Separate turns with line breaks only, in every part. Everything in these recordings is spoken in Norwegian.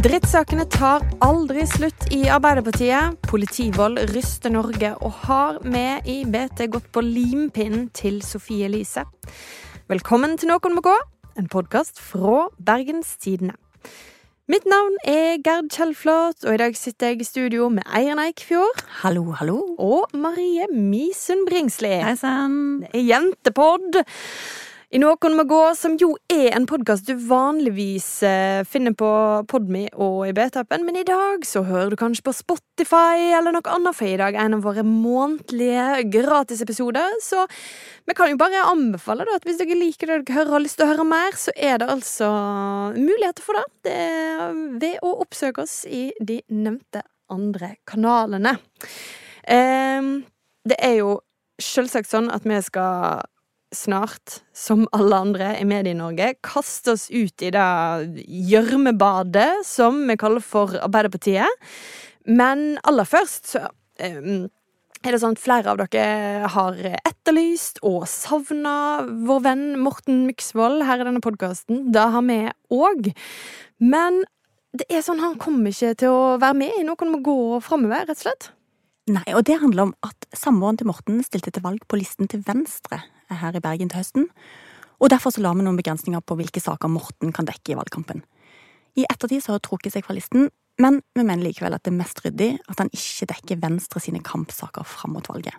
Drittsakene tar aldri slutt i Arbeiderpartiet. Politivold ryster Norge, og har med i BT gått på limpinnen til Sofie Elise. Velkommen til Noen må gå, en podkast fra Bergens Tidende. Mitt navn er Gerd Kjellflot, og i dag sitter jeg i studio med Eirin Eikfjord.
Hallo, hallo.
Og Marie Misund Bringsli.
Hei sann.
Det er Jentepod. I Noen må gå, som jo er en podkast du vanligvis eh, finner på Podme og i BT-appen, men i dag så hører du kanskje på Spotify eller noe annet, for i dag er en av våre månedlige gratisepisoder. Så vi kan jo bare anbefale da, at hvis dere liker det dere hører og har lyst til å høre mer, så er det altså muligheter for det. det ved å oppsøke oss i de nevnte andre kanalene. Eh, det er jo selvsagt sånn at vi skal snart, som alle andre i Medie-Norge, kaste oss ut i det gjørmebadet som vi kaller for Arbeiderpartiet. Men aller først så um, er det sånn at flere av dere har etterlyst og savna vår venn Morten Myksvold her i denne podkasten. Det har vi òg. Men det er sånn, han kommer ikke til å være med i noe han må gå framover, rett og slett.
Nei, og det handler om at samboeren til Morten stilte til valg på listen til Venstre her i Bergen til høsten. Og derfor så la vi noen begrensninger på hvilke saker Morten kan dekke i valgkampen. I ettertid så har hun trukket seg fra listen, men vi mener likevel at det er mest ryddig at han ikke dekker Venstre sine kampsaker fram mot valget.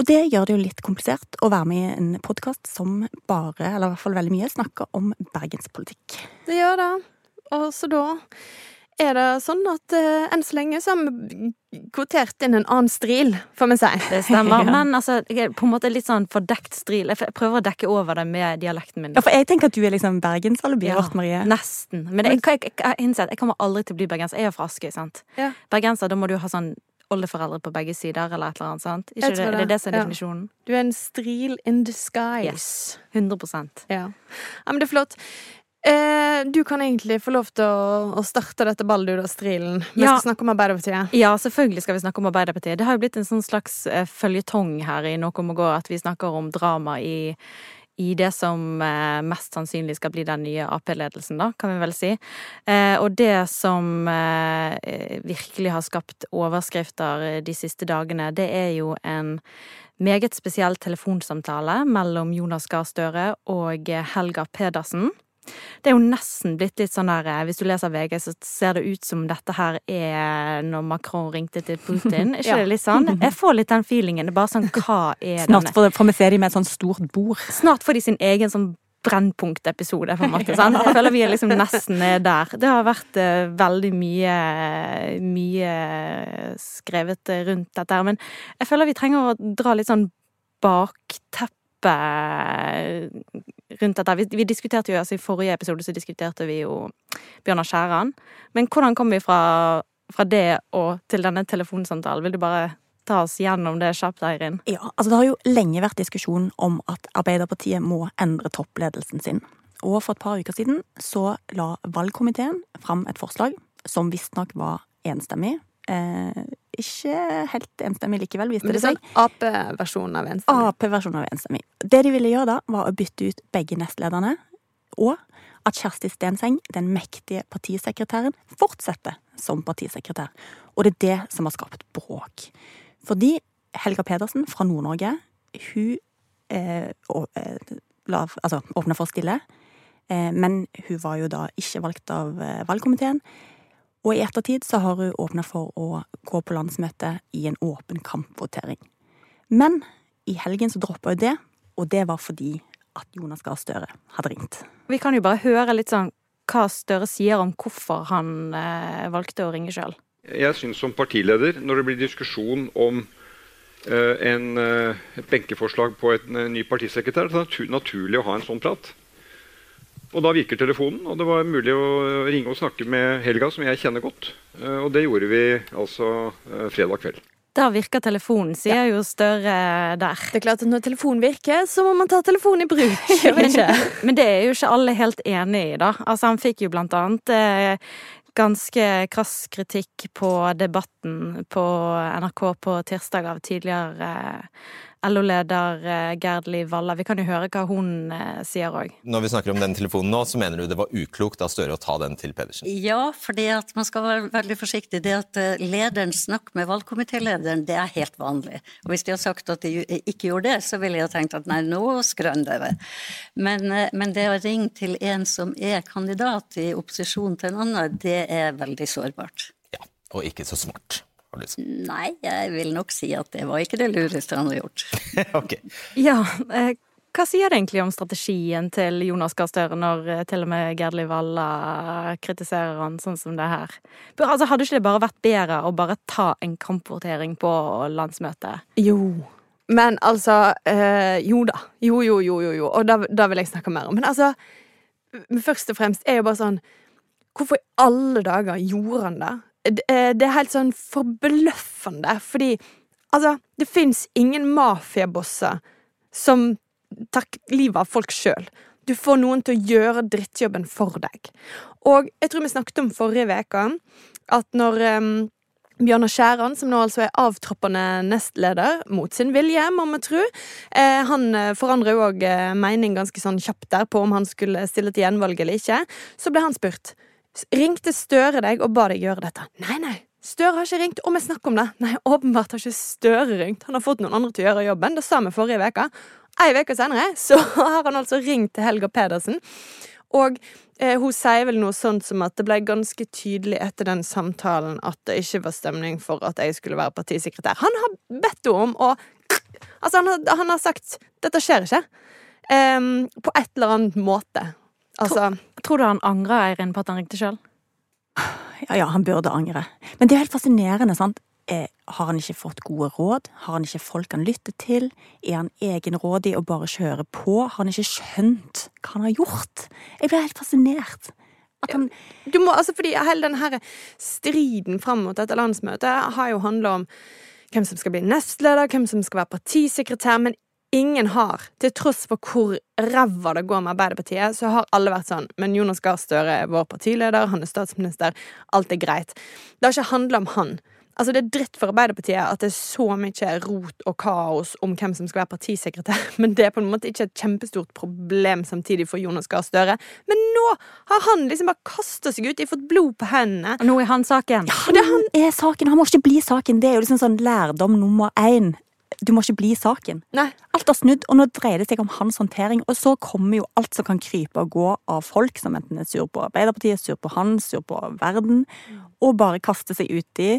Og det gjør det jo litt komplisert å være med i en podkast som bare, eller i hvert fall veldig mye, snakker om bergenspolitikk.
Det gjør det. Og så da er det sånn at uh, enn så lenge så har vi kvotert inn en annen stril, får vi si.
Det stemmer. ja. Men altså, jeg er på en måte litt sånn fordekt stril. Jeg prøver å dekke over det med dialekten min.
Ja, for jeg tenker at du er liksom bergensalibiet ja, vårt, Marie.
Nesten. Men jeg, jeg, jeg, jeg innser jeg kommer aldri til å bli bergenser. Jeg er fra Askøy, sant. Ja. Bergenser, da må du ha sånn oldeforeldre på begge sider, eller et eller annet. sant? Ikke det, det. det er det som er ja. definisjonen.
Du er en stril in disguise.
Yes. 100
Ja. ja men det er flott. Eh, du kan egentlig få lov til å, å starte dette balldura-strilen. Vi ja. skal snakke om Arbeiderpartiet.
Ja, selvfølgelig skal vi snakke om Arbeiderpartiet. Det har jo blitt en sånn slags eh, føljetong her i Noe må gå, at vi snakker om drama i, i det som eh, mest sannsynlig skal bli den nye Ap-ledelsen, da, kan vi vel si. Eh, og det som eh, virkelig har skapt overskrifter eh, de siste dagene, det er jo en meget spesiell telefonsamtale mellom Jonas Gahr Støre og Helga Pedersen. Det er jo nesten blitt litt sånn der eh, Hvis du leser VG, så ser det ut som dette her er når Macron ringte til Putin. Ikke ja. det litt sånn? Jeg får litt den feelingen. Det er bare sånn Hva er
Snart får, får vi se dem med et sånt stort bord.
Snart får de sin egen sånn brennpunktepisode, på en måte. Sant? Jeg føler vi er liksom nesten der. Det har vært uh, veldig mye, mye skrevet rundt dette her. Men jeg føler vi trenger å dra litt sånn bakteppe rundt dette. Vi, vi, diskuterte jo, altså I forrige episode så diskuterte vi jo Bjørnar Skjæran. Men hvordan kom vi fra, fra det og til denne telefonsamtalen? Vil du bare ta oss gjennom det kjapt, Eirin?
Ja, altså Det har jo lenge vært diskusjon om at Arbeiderpartiet må endre toppledelsen sin. Og for et par uker siden så la valgkomiteen fram et forslag som visstnok var enstemmig. Eh, ikke helt enstemmig likevel, viste det, det seg.
Sånn Ap-versjonen av enstemmig?
Ap-versjonen av enstemmig. Det de ville gjøre da, var å bytte ut begge nestlederne, og at Kjersti Stenseng, den mektige partisekretæren, fortsetter som partisekretær. Og det er det som har skapt bråk. Fordi Helga Pedersen fra Nord-Norge, hun eh, å, eh, la, altså, åpna for å stille, eh, men hun var jo da ikke valgt av eh, valgkomiteen. Og i ettertid så har hun åpna for å gå på landsmøte i en åpen kampvotering. Men i helgen så droppa hun det, og det var fordi at Jonas Gahr Støre hadde ringt.
Vi kan jo bare høre litt sånn hva Støre sier om hvorfor han eh, valgte å ringe sjøl.
Jeg syns som partileder, når det blir diskusjon om eh, en, eh, et benkeforslag på en eh, ny partisekretær, så er det naturlig å ha en sånn prat. Og da virker telefonen, og det var mulig å ringe og snakke med Helga, som jeg kjenner godt. Eh, og det gjorde vi altså eh, fredag kveld.
Da virker telefonen, sier ja. jo Støre der.
Det er klart at Når telefonen virker, så må man ta telefonen i bruk.
men, men, det er jo ikke alle helt enig i, da. Altså Han fikk jo blant annet eh, ganske krass kritikk på Debatten på NRK på tirsdag av tidligere LO-leder eh, Gerd Liv Valla. Vi kan jo høre hva hun eh, sier òg.
Når vi snakker om den telefonen nå, så mener du det var uklokt av Støre å ta den til Pedersen?
Ja, fordi at man skal være veldig forsiktig. Det at eh, lederen snakker med valgkomitélederen, det er helt vanlig. Og hvis de har sagt at de ikke gjorde det, så ville jeg tenkt at nei, nå skrønner dere. Men, men det å ringe til en som er kandidat i opposisjon til en annen, det er veldig sårbart.
Ja, og ikke så smart.
Nei, jeg vil nok si at det var ikke det lureste han har gjort.
ok.
Ja, eh, hva sier det egentlig om strategien til Jonas Gahr Støre når eh, til og med Gerdli Valla kritiserer han sånn som det her? Altså, hadde ikke det bare vært bedre å bare ta en kampvotering på landsmøtet?
Jo. Men altså øh, Jo da. Jo, jo, jo, jo. jo. Og da, da vil jeg snakke mer om. Men altså, først og fremst er jo bare sånn Hvorfor i alle dager gjorde han det? Eh, det er helt sånn forbløffende, fordi altså, det fins ingen mafiabosser som tar livet av folk sjøl. Du får noen til å gjøre drittjobben for deg. Og jeg tror vi snakket om forrige uke at når um, Bjørnar Skjæran, som nå altså er avtroppende nestleder, mot sin vilje, må vi tro. Eh, han eh, forandrer jo òg mening ganske sånn kjapt der på om han skulle stille til gjenvalg eller ikke. Så ble han spurt Ringte Støre deg og ba deg gjøre dette? Nei, nei. Støre har ikke ringt, og vi snakker om det. Nei, åpenbart har ikke Støre ringt. Han har fått noen andre til å gjøre jobben. Det sa vi forrige uke. Ei uke senere så har han altså ringt til Helga Pedersen. Og eh, hun sier vel noe sånt som at det ble ganske tydelig etter den samtalen at det ikke var stemning for at jeg skulle være partisekretær. Han har bedt henne om å Altså, han har, han har sagt 'dette skjer ikke'. Um, på et eller annet måte. Altså,
tror, tror du han angrer, Eirin, på at han ringte sjøl?
Ja, ja, han burde angre. Men det er jo helt fascinerende, sant. Eh, har han ikke fått gode råd? Har han ikke folk han lytter til? Er han egenrådig og bare kjører på? Har han ikke skjønt hva han har gjort? Jeg blir helt fascinert.
At han Du må, altså fordi hele denne her striden fram mot dette landsmøtet har jo handla om hvem som skal bli nestleder, hvem som skal være partisekretær, men ingen har, til tross for hvor ræva det går med Arbeiderpartiet, så har alle vært sånn Men Jonas Gahr Støre er vår partileder, han er statsminister, alt er greit. Det har ikke handla om han. Altså Det er dritt for Arbeiderpartiet at det er så mye rot og kaos om hvem som skal være partisekretær, men det er på en måte ikke et kjempestort problem samtidig for Jonas Gahr Støre. Men nå har han liksom bare kasta seg ut, de har fått blod på hendene.
Og nå er han saken.
Ja, det han er saken. Han må ikke bli saken. Det er jo liksom sånn lærdom nummer én du må ikke bli saken.
Nei.
Alt har snudd, og nå dreier det seg om hans håndtering. Og så kommer jo alt som kan krype og gå av folk som enten er sur på Arbeiderpartiet, sur på han, sur på verden, og bare kaster seg uti.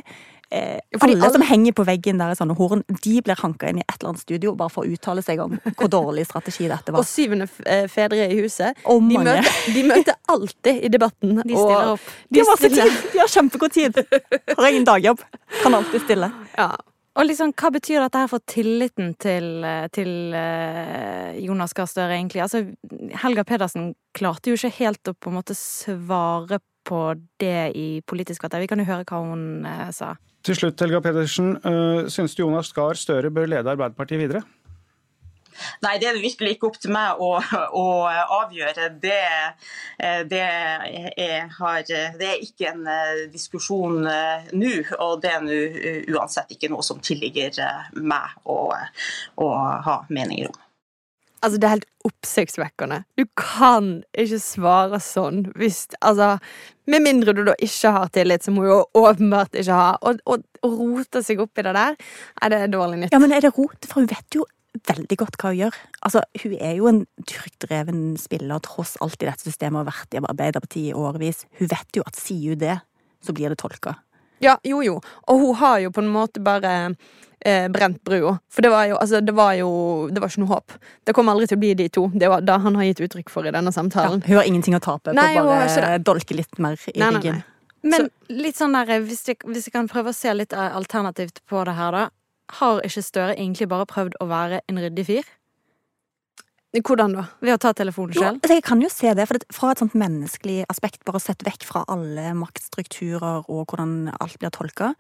Eh, alle, alle, som henger på veggen der i sånne horn, de blir hanka inn i et eller annet studio bare for å uttale seg om hvor dårlig strategi dette var.
Og syvende eh, fedre i huset. De møter, de, møter, alltid i debatten.
De stiller opp.
De, de, har, tid. de har kjempegod tid. Har ingen dagjobb. Kan alltid stille.
Ja. Og liksom, Hva betyr dette her for tilliten til, eh, til uh, Jonas Gahr Støre, egentlig? Altså, Helga Pedersen klarte jo ikke helt å på en måte svare på det i Politisk kvarter. Vi kan jo høre hva hun uh, sa.
Til slutt, Helga Pedersen. Synes du Jonas Gahr Støre bør lede Arbeiderpartiet videre?
Nei, det er det virkelig ikke opp til meg å, å avgjøre. Det, eh, det, er, har, det, er, ikke en eh, diskusjon eh, nå, og det er nå uansett ikke noe som tilligger meg å, å ha meninger om.
Altså, det er helt oppsiktsvekkende. Du kan ikke svare sånn hvis Altså, med mindre du da ikke har tillit, som hun jo åpenbart ikke har. Og, rote seg opp i det der, er det dårlig nytt.
Ja, men er det rot? For hun vet jo veldig godt hva hun gjør. Altså, Hun er jo en tryggdreven spiller, tross alt i dette systemet, og har vært i Arbeiderpartiet i årevis. Hun vet jo at sier hun det, så blir det tolka.
Ja, jo jo. Og hun har jo på en måte bare eh, brent brua. For det var jo altså, det var jo Det var ikke noe håp. Det kommer aldri til å bli de to. Det var det han har gitt uttrykk for i denne samtalen.
Ja, hun har ingenting å tape nei, på å bare dolke litt mer i nei, ryggen. Nei,
Men litt sånn der, hvis jeg, hvis jeg kan prøve å se litt alternativt på det her, da har ikke Støre egentlig bare prøvd å være en ryddig fyr?
Hvordan da?
Ved å ta telefonen selv?
Altså jeg kan jo se det, for det, fra et sånt menneskelig aspekt, bare sett vekk fra alle maktstrukturer og hvordan alt blir tolka,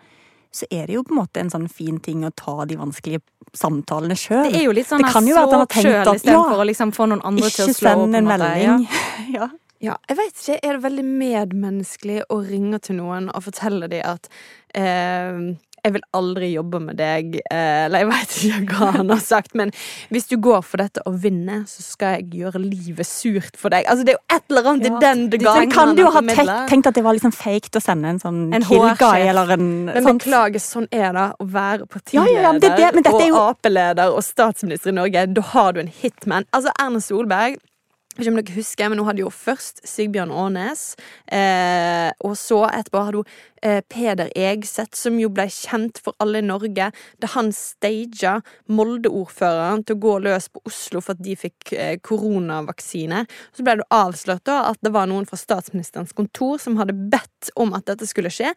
så er det jo på en måte en sånn fin ting å ta de vanskelige samtalene sjøl.
Det er jo litt sånn at slå opp sjøl istedenfor ja, å liksom få noen andre til å slå opp. Ikke send en melding.
Ja. ja. jeg vet ikke. Er det veldig medmenneskelig å ringe til noen og fortelle dem at eh, jeg vil aldri jobbe med deg, eh, eller jeg veit ikke hva han har sagt, men hvis du går for dette og vinner, så skal jeg gjøre livet surt for deg. Altså, det er jo et eller annet
Ja,
i den
Men
galen
kan du jo ha tenkt, tenkt at det var liksom fake å sende en sånn
En
kill guy eller en
Men
sånn-
beklager, sånn er det å være partileder
ja, ja, men det det- men er jo-
og Ap-leder og statsminister i Norge. Da har du en hitman. Altså, Erna Solberg ikke om dere husker, men Hun hadde jo først Sigbjørn Aanes, eh, og så etterpå hadde hun eh, Peder Egseth, som jo ble kjent for alle i Norge da han staga Molde-ordføreren til å gå løs på Oslo for at de fikk eh, koronavaksine. Så ble det avslørt da at det var noen fra statsministerens kontor som hadde bedt om at dette skulle skje.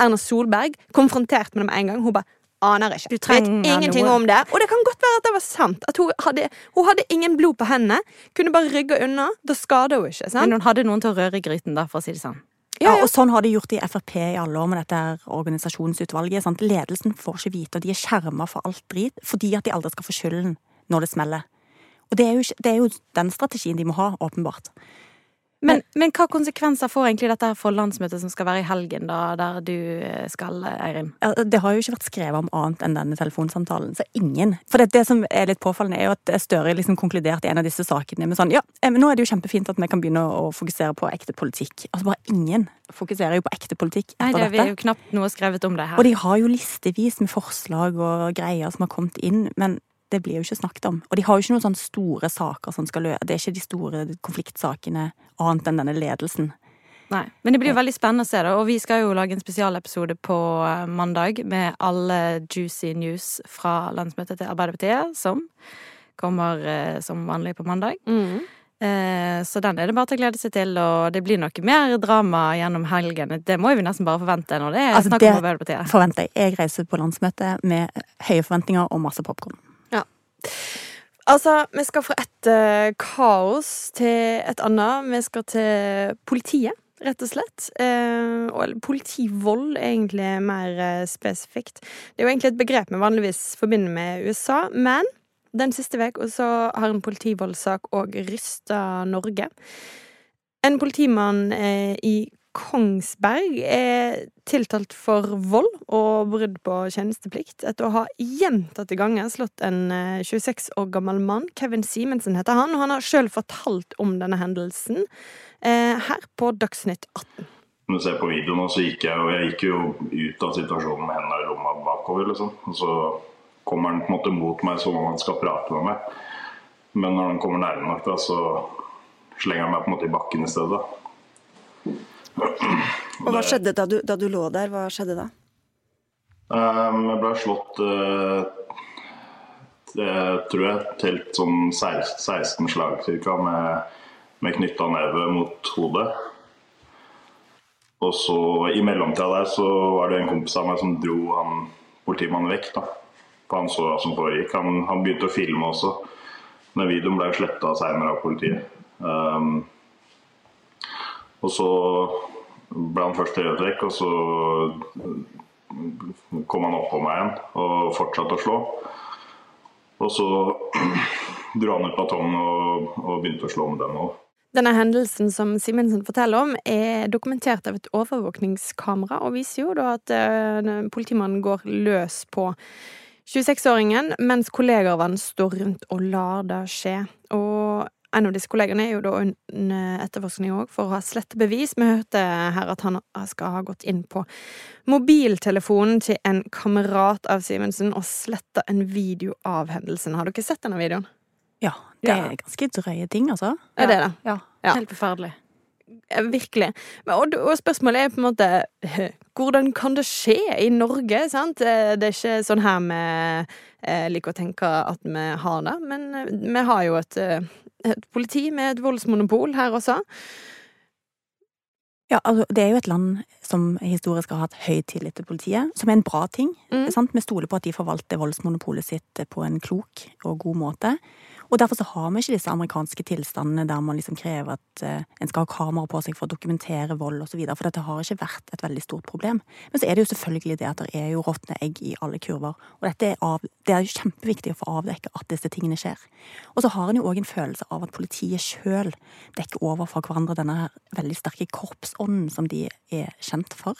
Erna Solberg, konfrontert med det med en gang, hun bare aner ikke.
Du
Vet ingenting
noe.
om det. Og det kan godt være at det var sant. At hun hadde, hun hadde ingen blod på hendene. Kunne bare rygge unna. Da skader hun ikke. sant?
Men hun hadde noen til å røre i gryten, da, for å si det sånn.
Ja, og sånn har de gjort i Frp i alle år med dette organisasjonsutvalget. Sant? Ledelsen får ikke vite, og de er skjerma for alt drit fordi at de aldri skal få skylden når det smeller. Og det er jo, ikke, det er jo den strategien de må ha, åpenbart.
Men, men hva konsekvenser får egentlig dette for landsmøtet som skal være i helgen, da, der du eh, skal, Eirin?
Ja, Det har jo ikke vært skrevet om annet enn denne telefonsamtalen, så ingen. For det, det som er litt påfallende, er jo at Støre liksom konkluderte i en av disse sakene med sånn Ja, eh, men nå er det jo kjempefint at vi kan begynne å fokusere på ekte politikk. Altså bare ingen fokuserer jo på ekte politikk etter Nei,
det
dette.
er jo knapt noe skrevet om det her.
Og de har jo listevis med forslag og greier som har kommet inn, men det blir jo ikke snakket om. Og de har jo ikke noen sånne store saker som skal løse Det er ikke de store konfliktsakene annet enn denne ledelsen.
Nei, Men det blir jo veldig spennende å se, da. Og vi skal jo lage en spesialepisode på eh, mandag med alle juicy news fra landsmøtet til Arbeiderpartiet, som kommer eh, som vanlig på mandag.
Mm.
Eh, så den er det bare til å glede seg til, og det blir noe mer drama gjennom helgen. Det må vi nesten bare forvente når det er
Altså,
snakk om Arbeiderpartiet.
forventer jeg. Jeg reiser på landsmøte med høye forventninger og masse popkorn.
Altså, vi skal fra et uh, kaos til et annet. Vi skal til politiet, rett og slett. Uh, og politivold er egentlig mer uh, spesifikt. Det er jo egentlig et begrep vi vanligvis forbinder med USA, men den siste uka har en politivoldssak òg rysta Norge. En politimann i Kongsberg er tiltalt for vold og brudd på tjenesteplikt etter å ha gjentatte ganger slått en eh, 26 år gammel mann. Kevin Simensen heter han, og han har sjøl fortalt om denne hendelsen eh, her på Dagsnytt 18.
Når du ser på videoen, så gikk jeg, og jeg gikk jo ut av situasjonen med hendene i lomma bakover. liksom. Og så kommer han på en måte mot meg som om han skal prate med meg. Men når han kommer nærme nok, da, så slenger han meg på en måte i bakken i stedet.
Og hva skjedde da du, da du lå der? Hva skjedde da?
Um, jeg ble slått eh, det tror jeg telt sånn 16 16 slag cirka, med, med knytta neve mot hodet. Og så i mellomtida der så var det en kompis av meg som dro han politimannen vekk. da. For han så hva som foregikk. Han, han begynte å filme også. Men videoen ble sletta seinere av politiet. Um, og så ble han først revet vekk, og så kom han oppå meg igjen og fortsatte å slå. Og så dro han ut batongen og, og begynte å slå med den òg.
Denne hendelsen som Simensen forteller om, er dokumentert av et overvåkningskamera, og viser jo da at eh, politimannen går løs på 26-åringen, mens kollegaer av han står rundt og lar det skje. Og en av disse kollegene er jo da under etterforskning òg for å ha slette bevis. Vi hørte her at han skal ha gått inn på mobiltelefonen til en kamerat av Simensen og sletta en video av hendelsen. Har dere sett denne videoen?
Ja, det er ganske drøye ting, altså.
Er det det?
Ja.
Ja.
Helt forferdelig.
Eh, Virkelig. Og, og spørsmålet er på en måte Hvordan kan det skje i Norge? sant? Eh, Det er ikke sånn her vi eh, liker å tenke at vi har det, men eh, vi har jo et, eh, et politi med et voldsmonopol her også.
Ja, altså, Det er jo et land som historisk har hatt høy tillit til politiet, som er en bra ting.
Mm.
Sant? Vi stoler på at de forvalter voldsmonopolet sitt på en klok og god måte. Og Derfor så har vi ikke disse amerikanske tilstandene der man liksom krever at eh, en skal ha kamera på seg for å dokumentere vold osv., for dette har ikke vært et veldig stort problem. Men så er det jo selvfølgelig det at det er jo råtne egg i alle kurver. Og er, av, det er jo kjempeviktig å få avdekke at disse tingene skjer. Og så har en jo òg en følelse av at politiet sjøl dekker over fra hverandre denne her veldig sterke korpsånden som de er kjent for.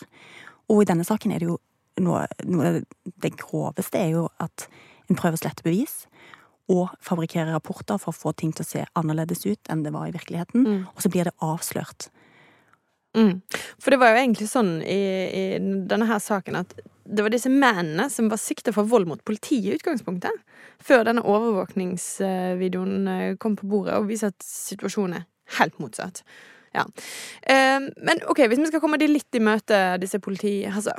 Og i denne saken er det jo noe, noe Det groveste er jo at en prøver å slette bevis. Og fabrikkere rapporter for å få ting til å se annerledes ut enn det var i virkeligheten.
Mm.
Og så blir det avslørt.
Mm. For det var jo egentlig sånn i, i denne her saken at det var disse mennene som var sikta for vold mot politiet i utgangspunktet. Før denne overvåkningsvideoen eh, kom på bordet og viser at situasjonen er helt motsatt. Ja. Eh, men ok, hvis vi skal komme de litt i møte, disse politi... Altså,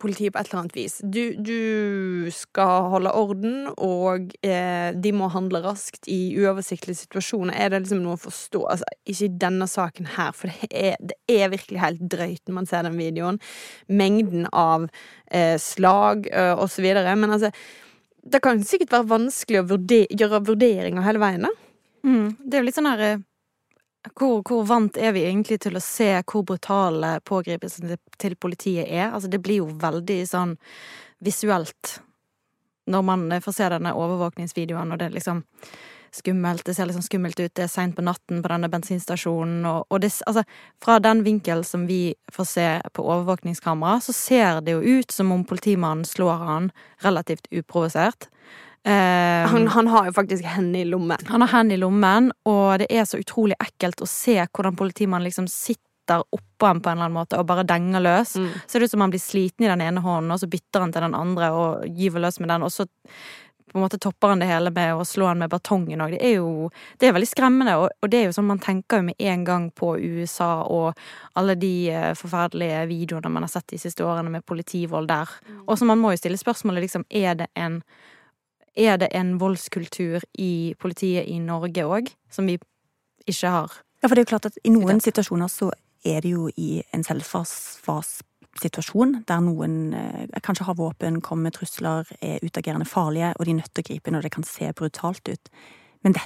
politiet på et eller annet vis. Du, du skal holde orden, og eh, de må handle raskt i uoversiktlige situasjoner. Er det liksom noe å forstå? Altså, ikke i denne saken her, for det er, det er virkelig helt drøyt når man ser den videoen. Mengden av eh, slag eh, og så videre. Men altså, det kan sikkert være vanskelig å vurder gjøre vurderinger hele veien, da.
Mm. Det er jo litt sånn her eh, hvor, hvor, vant er vi egentlig til å se hvor brutale pågripelsene til politiet er? Altså, det blir jo veldig sånn visuelt når man får se denne overvåkningsvideoen, og det er liksom skummelt. Det ser sånn skummelt ut. Det er seint på natten på denne bensinstasjonen, og, og det, altså, fra den vinkel som vi får se på overvåkningskamera, så ser det jo ut som om politimannen slår han relativt uprovosert.
Uh, han, han, har jo faktisk hendene i lommen.
Han har hendene i lommen, og det er så utrolig ekkelt å se hvordan politimannen liksom sitter oppå ham på en eller annen måte og bare denger løs. Mm. Ser det ut som han blir sliten i den ene hånden, og så bytter han til den andre og gyver løs med den, og så på en måte topper han det hele med å slå han med batongen òg. Det er jo det er veldig skremmende, og, og, det er jo sånn man tenker jo med en gang på USA og alle de uh, forferdelige videoene man har sett de siste årene med politivold der. Mm. Og så man må jo stille spørsmålet liksom, er det en er det en voldskultur i politiet i Norge òg, som vi ikke har?
Ja, for det er jo klart at i noen situasjoner så er det jo i en selvforsvarssituasjon, der noen eh, kanskje har våpen, kommer med trusler, er utagerende farlige, og de er nødt til å gripe når det kan se brutalt ut. Men det,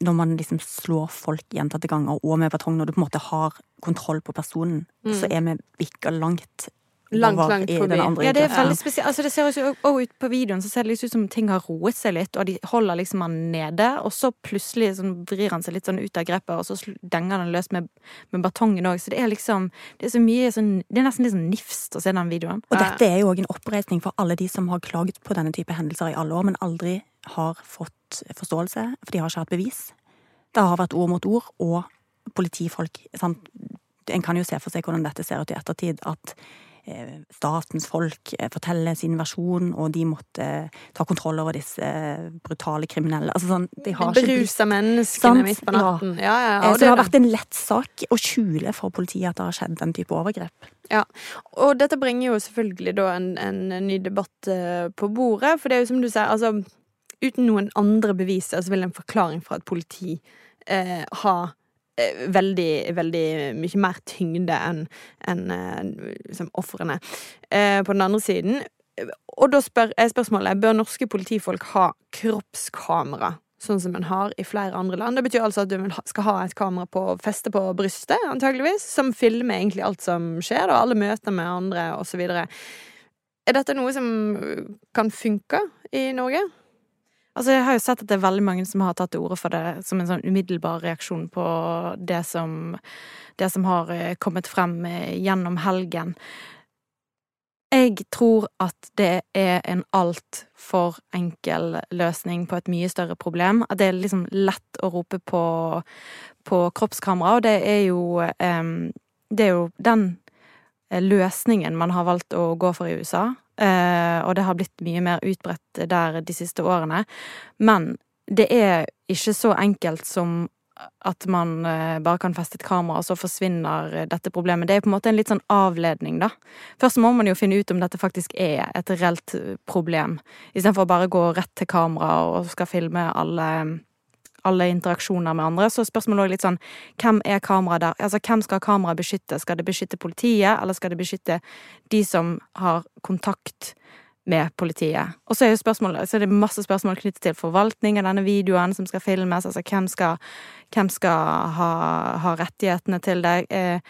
når man liksom slår folk gjentatte ganger, og med batong, når du på en måte har kontroll på personen, mm. så er vi bikka langt
Langt, langt forbi.
Ja, det er veldig spesielt. Altså, det ser også ut på videoen så ser det ut som ting har roet seg litt, og de holder liksom han nede, og så plutselig sånn, vrir han seg litt sånn ut av grepet, og så denger han løs med, med batongen òg. Så det er liksom Det er så mye sånn Det er nesten litt sånn nifst å se den videoen.
Og dette er jo òg en oppreisning for alle de som har klaget på denne type hendelser i alle år, men aldri har fått forståelse, for de har ikke hatt bevis. Det har vært ord mot ord, og politifolk sant? En kan jo se for seg hvordan dette ser ut i ettertid, at statens folk eh, fortelle sin versjon, og de måtte eh, ta kontroll over disse brutale kriminelle. Altså sånn,
de har Berusa menneskene midt på natten. Ja. Ja, ja,
så det, har vært en lett sak å skjule for politiet at det har skjedd den type overgrep.
Ja, og dette bringer jo selvfølgelig da en, en ny debatt på bordet, for det er jo som du sier, altså uten noen andre beviser så vil en forklaring fra et politi eh, ha Eh, veldig, veldig mye mer tyngde enn en, liksom ofrene. Eh, på den andre siden Og da spør, er spørsmålet bør norske politifolk ha kroppskamera, sånn som en har i flere andre land. Det betyr altså at du skal ha et kamera på feste på brystet, antageligvis, som filmer egentlig alt som skjer, og alle møter med andre, osv. Er dette noe som kan funke i Norge?
Altså, jeg har jo sett at det er veldig mange som har tatt til orde for det som en sånn umiddelbar reaksjon på det som, det som har eh, kommet frem eh, gjennom helgen. Jeg tror at det er en altfor enkel løsning på et mye større problem. At det er liksom lett å rope på, på kroppskamera, og det er jo um, Det er jo den løsningen man har valgt å gå for i USA. Eh, og det har blitt mye mer utbredt der de siste årene. Men det er ikke så enkelt som at man eh, bare kan feste et kamera, og så forsvinner dette problemet. Det er på en måte en litt sånn avledning, da. Først må man jo finne ut om dette faktisk er et reelt problem, istedenfor å bare gå rett til kamera og skal filme alle alle interaksjoner med andre. Så spørsmålet er litt sånn hvem er kameraet der? Altså hvem skal kameraet beskytte? Skal det beskytte politiet, eller skal det beskytte de som har kontakt med politiet? Og så er, så er det masse spørsmål knyttet til forvaltning av denne videoen som skal filmes. Altså hvem skal, hvem skal ha, ha, rettighetene til det? Eh,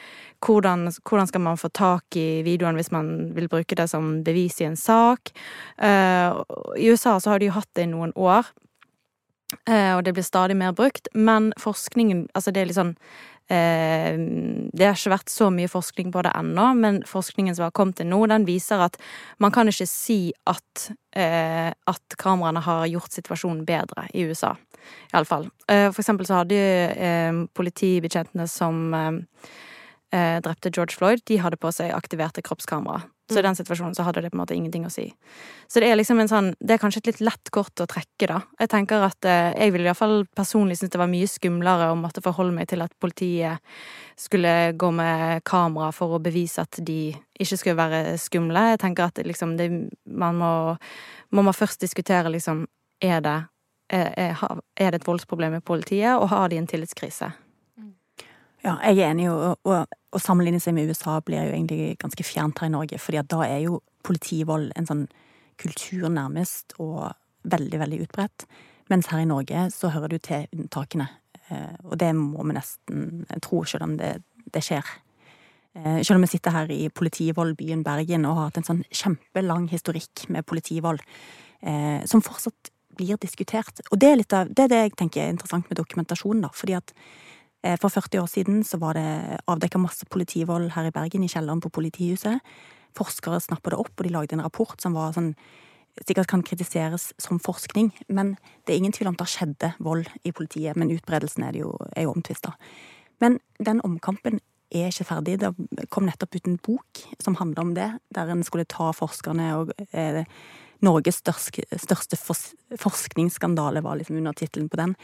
hvordan, hvordan, skal man få tak i videoen hvis man vil bruke det som bevis i en sak? Eh, I USA så har de jo hatt det i noen år. Eh, og det blir stadig mer brukt. Men forskningen Altså, det er litt sånn eh, Det har ikke vært så mye forskning på det ennå, men forskningen som har kommet til nå, den viser at man kan ikke si at, eh, at kameraene har gjort situasjonen bedre i USA. Iallfall. Eh, for eksempel så hadde eh, politibetjentene som eh, eh, drepte George Floyd, de hadde på seg aktiverte kroppskamera. Så i den situasjonen så hadde det på en måte ingenting å si. Så det er liksom en sånn Det er kanskje et litt lett kort å trekke, da. Jeg tenker at eh, jeg ville iallfall personlig synes det var mye skumlere å måtte forholde meg til at politiet skulle gå med kamera for å bevise at de ikke skulle være skumle. Jeg tenker at liksom det, man må Man må først diskutere liksom Er det er, er, er det et voldsproblem i politiet, og har de en tillitskrise?
Ja, jeg er enig, og, og, å sammenligne seg med USA blir jo egentlig ganske fjernt her i Norge, fordi da er jo politivold en sånn kultur nærmest, og veldig, veldig utbredt. Mens her i Norge så hører du til unntakene, eh, og det må vi nesten tro, selv om det, det skjer. Eh, Selv om vi sitter her i politivoldbyen Bergen og har hatt en sånn kjempelang historikk med politivold, eh, som fortsatt blir diskutert. Og det er litt av, det er det jeg tenker er interessant med dokumentasjonen, da, fordi at For 40 år siden så var det avdekka masse politivold her i Bergen, i kjelleren på politihuset. Forskere snappa det opp, og de lagde en rapport som var sånn sikkert kan kritiseres som forskning, men det er ingen tvil om det skjedde vold i politiet. Men utbredelsen er, jo, er jo omtvista. Men den omkampen er ikke ferdig. Det kom nettopp ut en bok som handler om det, der en skulle ta forskerne og eh, Norges største, største forskningsskandale var liksom under tittelen på den.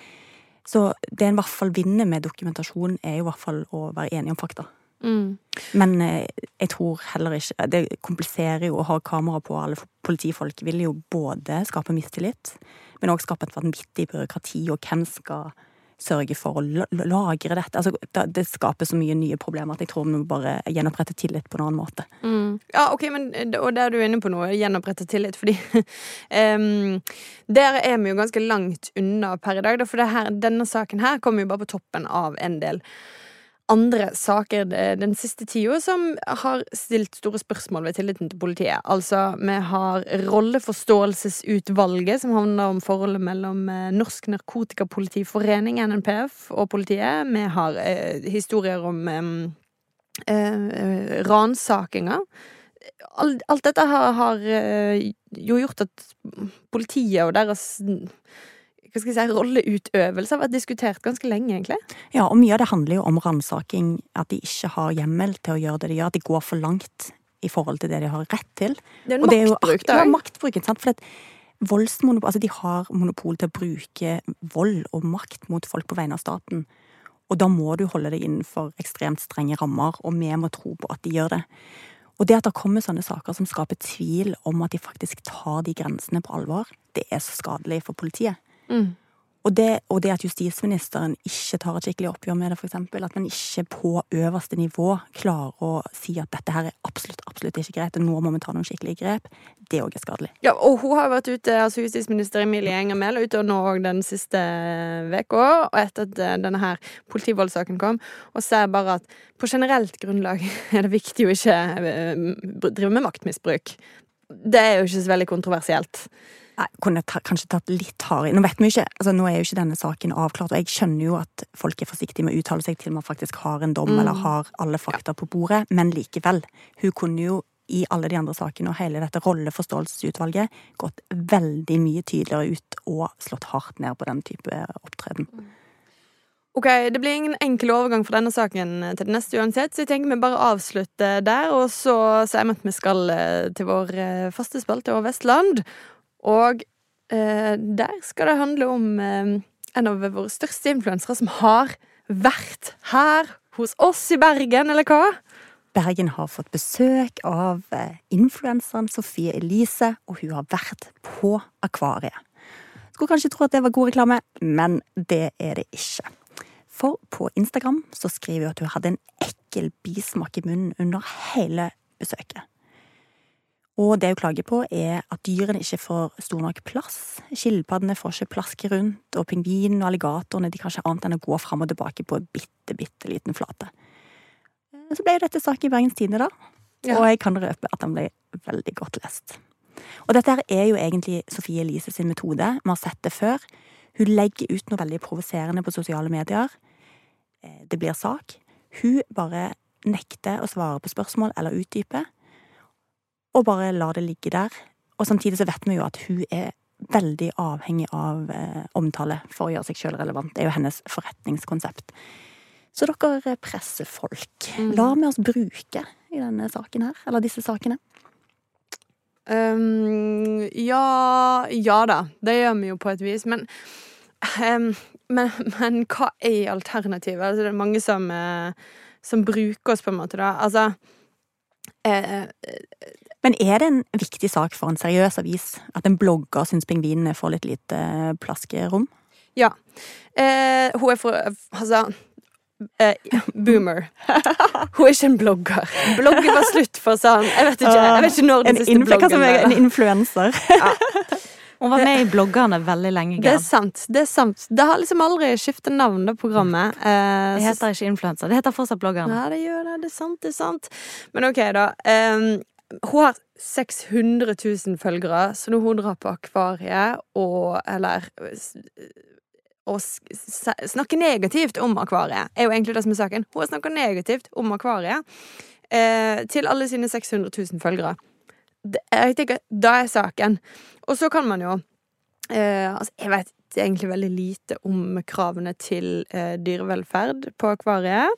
Så det en i hvert fall vinner med dokumentasjon, er jo i hvert fall å være enig om fakta.
Mm.
Men eh, jeg tror heller ikke Det kompliserer jo å ha kamera på alle politifolk. Vil jo både skape mistillit, men òg skape et vanvittig byråkrati, og hvem skal sørge for å lagre dette? Altså, det, skaper så mye nye problemer at jeg tror vi må bare gjenopprette tillit på en annen måte.
Mm. Ja, ok, men, og der er du inne på noe, gjenopprette tillit, fordi um, Der er vi jo ganske langt unna per i dag, for her, denne saken her kommer jo bare på toppen av en del andre saker den siste tida som har stilt store spørsmål ved tilliten til politiet. Altså, vi har Rolleforståelsesutvalget, som handler om forholdet mellom eh, Norsk Narkotikapolitiforening, NNPF, og politiet. Vi har eh, historier om eh, eh, ransakinger. Alt, alt dette har, har eh, jo gjort at politiet og deres hva skal jeg si, rolleutøvelse har vært diskutert ganske lenge, egentlig.
Ja, og mye av det handler jo om ransaking, at de ikke har hjemmel til å gjøre det de gjør, at de går for langt i forhold til det de har rett til.
Det er en
Og det
maktbruk, da.
Ja, maktbruken. sant. For at voldsmonopol, altså de har monopol til å bruke vold og makt mot folk på vegne av staten. Og da må du holde deg innenfor ekstremt strenge rammer, og vi må tro på at de gjør det. Og det at det kommer sånne saker som skaper tvil om at de faktisk tar de grensene på alvor, det er så skadelig for politiet.
Mm.
Og det, og det at justisministeren ikke tar et skikkelig oppgjør med det, eksempel, at man ikke på øverste nivå klarer å si at dette her er absolutt, absolutt ikke greit, og nå må vi ta noen skikkelige grep, det òg er skadelig.
Ja, og hun har vært ute, altså justisminister Emilie Enger Mehl, ute nå òg den siste uka, og etter at eh, denne her politivoldssaken kom, og ser bare at på generelt grunnlag er det viktig å ikke eh, drive med maktmisbruk. Det er jo ikke så veldig kontroversielt.
Nei, kunne ta, kanskje tatt litt hardere i. Nå vet vi jo ikke, altså nå er jo ikke denne saken avklart, og jeg skjønner jo at folk er forsiktige med å uttale seg til man faktisk har en dom
Mm.
eller har alle fakta på bordet, men likevel. Hun kunne jo i alle de andre sakene og hele dette rolleforståelsesutvalget gått veldig mye tydeligere ut og slått hardt ned på den type opptreden.
Ok, Det blir ingen enkel overgang fra denne saken til det neste uansett, så jeg tenker vi bare avslutter der, og så sier vi at vi skal eh, til vår eh, faste spalte over Vestland. Og eh, der skal det handle om eh, en av våre største influensere som har vært her hos oss i Bergen, eller hva?
Bergen har fått besøk av eh, influenseren Sofie Elise, og hun har vært på Akvariet. Skulle kanskje tro at det var god reklame, men det er det ikke. For på Instagram så skriver hun at hun hadde en ekkel bismak i munnen under hele besøket. Og det hun klager på, er at dyrene ikke får stor nok plass. Skilpaddene får ikke plaske rundt, og pingvinene og alligatorene de kan ikke annet enn å gå fram og tilbake på en bitte, bitte liten flate. Så ble jo dette sak i Bergens Tidende, da.
Ja.
Og jeg kan røpe at den ble veldig godt lest. Og dette er jo egentlig Sofie Elise sin metode. Vi har sett det før. Hun legger ut noe veldig provoserende på sosiale medier. eh, det blir sak. Hun bare nekter å svare på spørsmål eller utdype, og bare lar det ligge der. Og samtidig så vet vi jo at hun er veldig avhengig av eh, omtale for å gjøre seg sjøl relevant. Det er jo hennes forretningskonsept. Så dere presser folk. la vi oss bruke i denne saken her, eller disse sakene?
Um, ja Ja da, det gjør vi jo på et vis, men um, men, men hva er alternativet? Altså, det er mange som, eh, som bruker oss, på en måte, da. Altså
Men er det en viktig sak for en seriøs avis at en blogger syns pingvinene får litt lite plaskerom?
Ja. Eh, hun er for Altså eh, boomer. Hun er ikke en blogger. Bloggen var slutt for sånn Jeg vet ikke, jeg vet ikke når den
En,
siste bloggen
var. en
influenser.
influenser.
Hun var med i bloggerne veldig lenge.
Det er sant. Det er sant. Det har liksom aldri skiftet navn, det programmet. Eh,
Det heter ikke influenser, det heter fortsatt bloggerne.
Ja, det gjør det. Det er sant, det er sant. Men ok, da. Ehm, hun har 600 000 følgere, så når hun drar på akvariet og Eller å snakke negativt om akvariet, er jo egentlig det som er saken. Hun har snakka negativt om akvariet eh, til alle sine 600 000 følgere. Det, jeg tenker, Da er saken. Og så kan man jo eh, altså, Jeg vet egentlig veldig lite om kravene til eh, dyrevelferd på akvariet.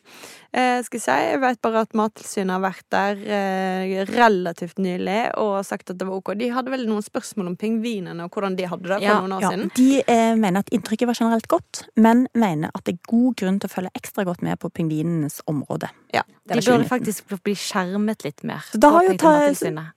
Eh, skal jeg si. Jeg vet bare at Mattilsynet har vært der eh, relativt nylig og sagt at det var ok. De hadde vel noen spørsmål om pingvinene og hvordan de hadde det for
Ja,
noen år
Ja,
siden.
de eh, mener at inntrykket var generelt godt, men mener at det er god grunn til å følge ekstra godt med på pingvinenes område.
Ja,
De burde faktisk bli skjermet litt mer.
Så da har jo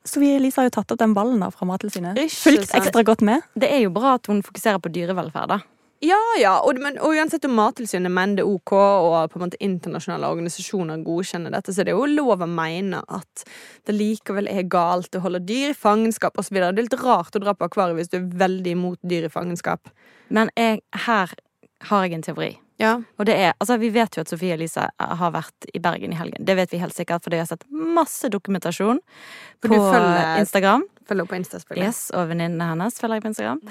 Sofie Elise har jo tatt opp den ballen da fra Mattilsynet. Fulgt ekstra godt med.
Det er jo bra at hun fokuserer på dyrevelferd, da.
Ja, ja, og, men, og uansett om Mattilsynet mener det er ok, og på en måte internasjonale organisasjoner godkjenner dette, så det er jo lov å mene at det likevel er galt å holde dyr i fangenskap osv. Det er litt rart å dra på akvariet hvis du er veldig imot dyr i fangenskap.
Men jeg, her har jeg en teori.
Ja.
Og det er, altså Vi vet jo at Sofie Elise har vært i Bergen i helgen. Det vet vi helt sikkert, for jeg har sett masse dokumentasjon
For
på
følger-
Instagram.
Følger på Insta.
Yes, Og venninnene hennes følger jeg på Instagram.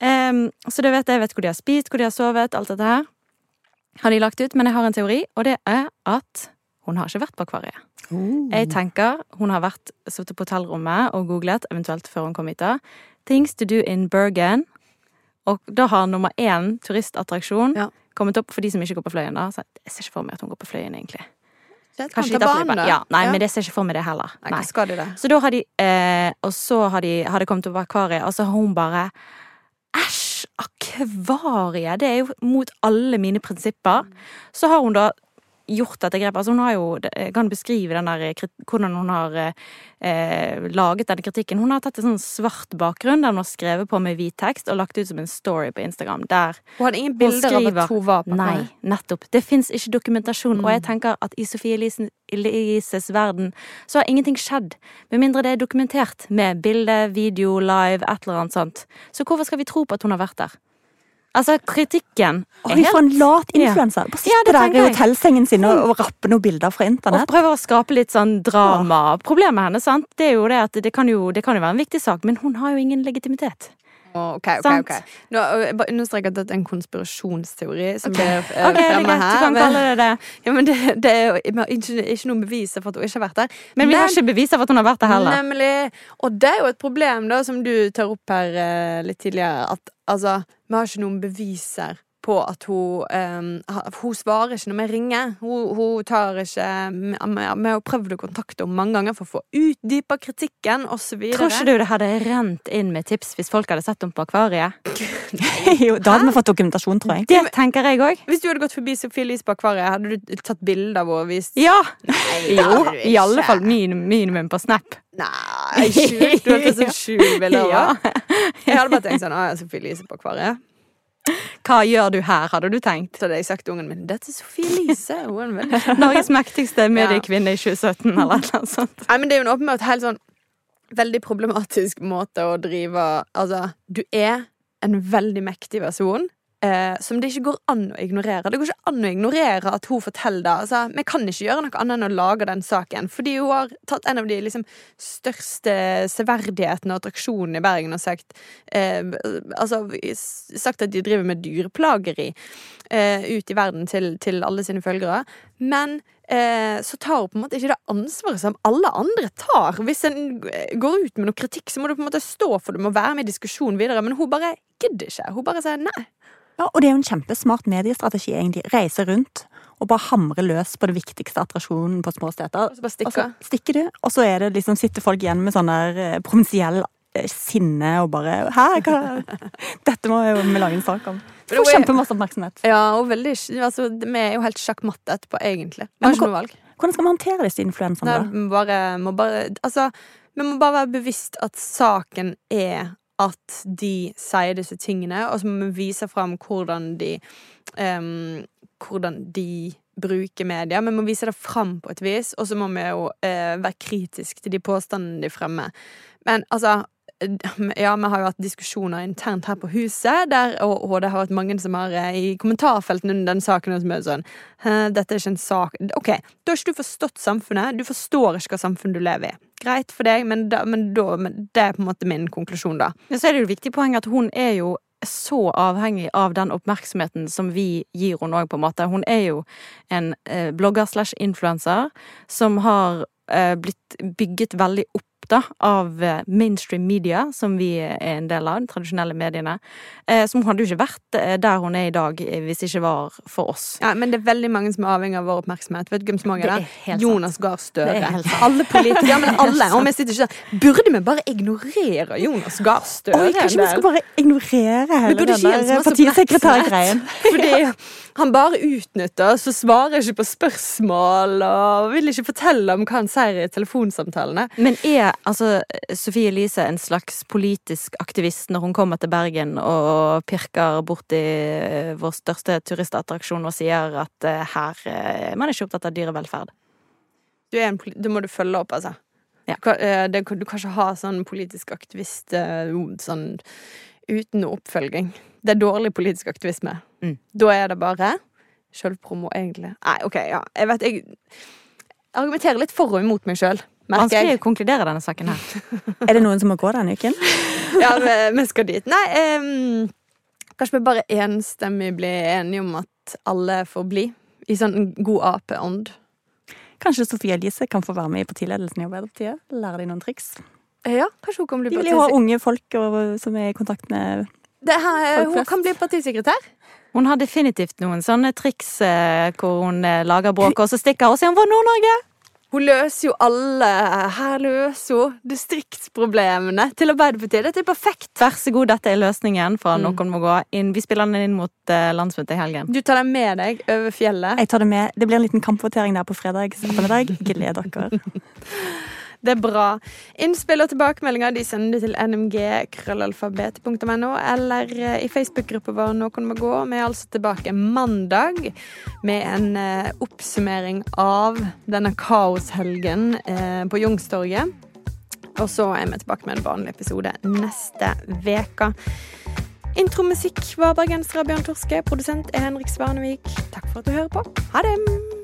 Em, så det vet jeg. Vet hvor de har spist, hvor de har sovet, alt dette her. Har de lagt ut. Men jeg har en teori, og det er at hun har ikke vært på akvariet. Jeg tenker hun har vært sittet på hotellrommet og googlet, eventuelt før hun kom hit, da. Things to do in Bergen. Og da har nummer én turistattraksjon
Ja.
kommet opp for de som ikke går på Fløyen. da. Så jeg ser ikke for meg at hun går på Fløyen, egentlig.
Kan
Kanskje
ta banen, da.
Ja, nei,
Ja.
men jeg ser ikke for meg det heller.
Nei, de det?
Så da har de eh, Og så har, de, har det kommet opp akvariet, og så har hun bare Æsj! Akvariet! Det er jo mot alle mine prinsipper. Så har hun da gjort dette grepet. Altså hun har jo, kan beskrive den der, hvordan hun har eh, laget denne kritikken. Hun har tatt en sånn svart bakgrunn der hun har skrevet på med hvit tekst og lagt ut som en story på Instagram. Der
Hun hadde ingen bilder av
skriver-
at hun var på
Nei, nettopp. Det fins ikke dokumentasjon. Og jeg tenker at i Sofie Elises verden så har ingenting skjedd. Med mindre det er dokumentert med bilde, video, live, et eller annet sånt. Så hvorfor skal vi tro på at hun har vært der? Altså, kritikken er
Oi, for en lat
Ja.
influenser. Bare
Ja,
sitte der i hotellsengen sin og, og rapper noen bilder fra internett.
Og prøver å skape litt sånn drama. Problemet hennes sant? det er jo det at det kan jo, det kan jo være en viktig sak, men hun har jo ingen legitimitet.
Ok, ok, ok. Nå, jeg bare understreker at dette er en konspirasjonsteori som blir eh,
Ok, det er greit, du kan kalle det det.
Ja, men det, det er jo ikke, ikke noen beviser for at hun ikke har vært der.
Men vi har ikke bevis for at hun har vært der heller.
Nemlig. Og det er jo et problem, da, som du tar opp her litt tidligere, at altså, vi har ikke noen beviser på at hun eh, Hun svarer ikke når vi ringer. Hun, hun tar ikke Vi har prøvd å kontakte henne mange ganger for å få utdypa kritikken, osv.
Tror ikke du det hadde rent inn med tips hvis folk hadde sett henne på akvariet?
jo, da hadde vi fått dokumentasjon, tror jeg.
Det tenker jeg òg.
Hvis du hadde gått forbi Sofie Elise på akvariet, hadde du tatt bilde av henne og vist
Ja!
Nei,
Jo, i alle fall minimum, minimum på Snap.
Nei, skjult. Du hadde tatt sånn skjult bilde av
Ja.
henne. Jeg hadde bare tenkt sånn Å ja, Sofie Elise på akvariet.
Hva gjør du her, hadde du tenkt?
Så hadde jeg sagt til ungen min Dette er Sofie Elise.
Norges mektigste mediekvinne i 2017, eller noe sånt.
Nei, men det er jo en åpenbart helt sånn veldig problematisk måte å drive Altså, du er en veldig mektig person, eh, som det ikke går an å ignorere. Det går ikke an å ignorere at hun forteller det. Altså, vi kan ikke gjøre noe annet enn å lage den saken, fordi hun har tatt en av de liksom, største severdighetene og attraksjonene i Bergen og sagt eh, Altså sagt at de driver med dyreplageri eh, ut i verden til, til alle sine følgere. Men eh, så tar hun på en måte ikke det ansvaret som alle andre tar. Hvis en går ut med noe kritikk, så må du på en måte stå for det, må være med i diskusjonen videre. Men hun bare gidder ikke. Hun bare sier nei.
Ja, og det er jo en kjempesmart mediestrategi, egentlig. Reise rundt og bare hamre løs på det viktigste attraksjonen på små steder.
Og så bare stikker.
Og så stikker du, og så er det liksom, sitter folk igjen med sånn der eh, provinsiell eh, sinne og bare Hæ, hva Dette må vi lage en sak om. Får kjempemasse oppmerksomhet.
Ja, og veldig, altså, Vi er jo helt sjakkmatte etterpå, egentlig. Vi har ikke noe valg.
Hvordan skal vi håndtere disse influenserne?
Vi bare, må bare Altså, vi må bare være bevisst at saken er at de sier disse tingene, og så må vi vise fram hvordan de um, Hvordan de bruker media. Vi må vise det fram på et vis, og så må vi jo uh, være kritiske til de påstandene de fremmer. Men altså ja, vi har jo hatt diskusjoner internt her på huset, der, og, og det har vært mange som har eh, i kommentarfeltene under den saken som er sånn Dette er ikke en sak Ok, da har ikke du forstått samfunnet. Du forstår ikke hva samfunn du lever i. Greit for deg, men, da, men, da, men det er på en måte min konklusjon, da.
Men så er det jo et viktig poeng at hun er jo så avhengig av den oppmerksomheten som vi gir henne òg, på en måte. Hun er jo en eh, blogger slash influenser som har eh, blitt bygget veldig opp da, av eh, mainstream media, som vi er en del av, de tradisjonelle mediene. Eh, så hun hadde jo ikke vært eh, der hun er i dag hvis det ikke var for oss.
Ja, Men det er veldig mange som er avhengig av vår oppmerksomhet. Vet du hvem som mange er
Det er
Jonas Gahr Støre. Alle politikere. Ja, men alle. Og vi sitter ikke der. Burde vi bare ignorere Jonas Gahr Støre?
Oi, kanskje vi skal bare ignorere hele den der partisekretærgreien.
Fordi han bare utnytter, oss og svarer ikke på spørsmål og vil ikke fortelle om hva han sier i telefonsamtalene.
Men er altså Sofie Elise en slags politisk aktivist når hun kommer til Bergen og pirker borti eh, vår største turistattraksjon og sier at eh, her eh, man er ikke opptatt av dyrevelferd?
Du er en, det må du følge opp, altså.
Ja.
Du, kan, det, du kan ikke ha sånn politisk aktivist sånn uten noe oppfølging. Det er dårlig politisk aktivisme.
Mm.
Da er det bare sjølpromo, egentlig. Nei, OK, ja. Jeg vet jeg argumenterer litt for og imot meg sjøl,
Vanskelig å konkludere denne saken her.
Er det noen som må gå denne uken?
Ja, vi, vi skal dit. Nei, um, kanskje vi bare enstemmig blir enige om at alle får bli. I sånn god apeånd.
Kanskje Sofie Elise kan få være med i partiledelsen i Arbeiderpartiet? Lære dem noen triks?
Ja, kanskje hun kan bli
De vil jo ha unge folk og, som er i kontakt med
Det her,
Folk
Hun
flest.
kan bli partisekretær.
Hun har definitivt noen sånne triks eh, hvor hun eh, lager bråk, og så stikker hun og sier hun var Nord-Norge.
Hun løser jo alle Her løser hun distriktsproblemene til Arbeiderpartiet. Dette er perfekt.
Vær så god, dette er løsningen for
Mm.
Noen må gå inn. Vi spiller den inn mot eh, landsmøtet i helgen.
Du tar den med deg over fjellet.
Jeg tar det med. Det blir en liten kampvotering der på fredag ettermiddag. Gled dere.
Det er bra. Innspill og tilbakemeldinger de sender du til nmg.krøllalfabet.no eller eh, i Facebook-gruppa vår Noen må gå. Vi er altså tilbake mandag med en eh, oppsummering av denne kaoshelgen eh, på Youngstorget. Og så er vi tilbake med en vanlig episode neste veka. Intromusikk var bergensere Bjørn Torske. Produsent er Henrik Svanevik. Takk for at du hører på. Ha det!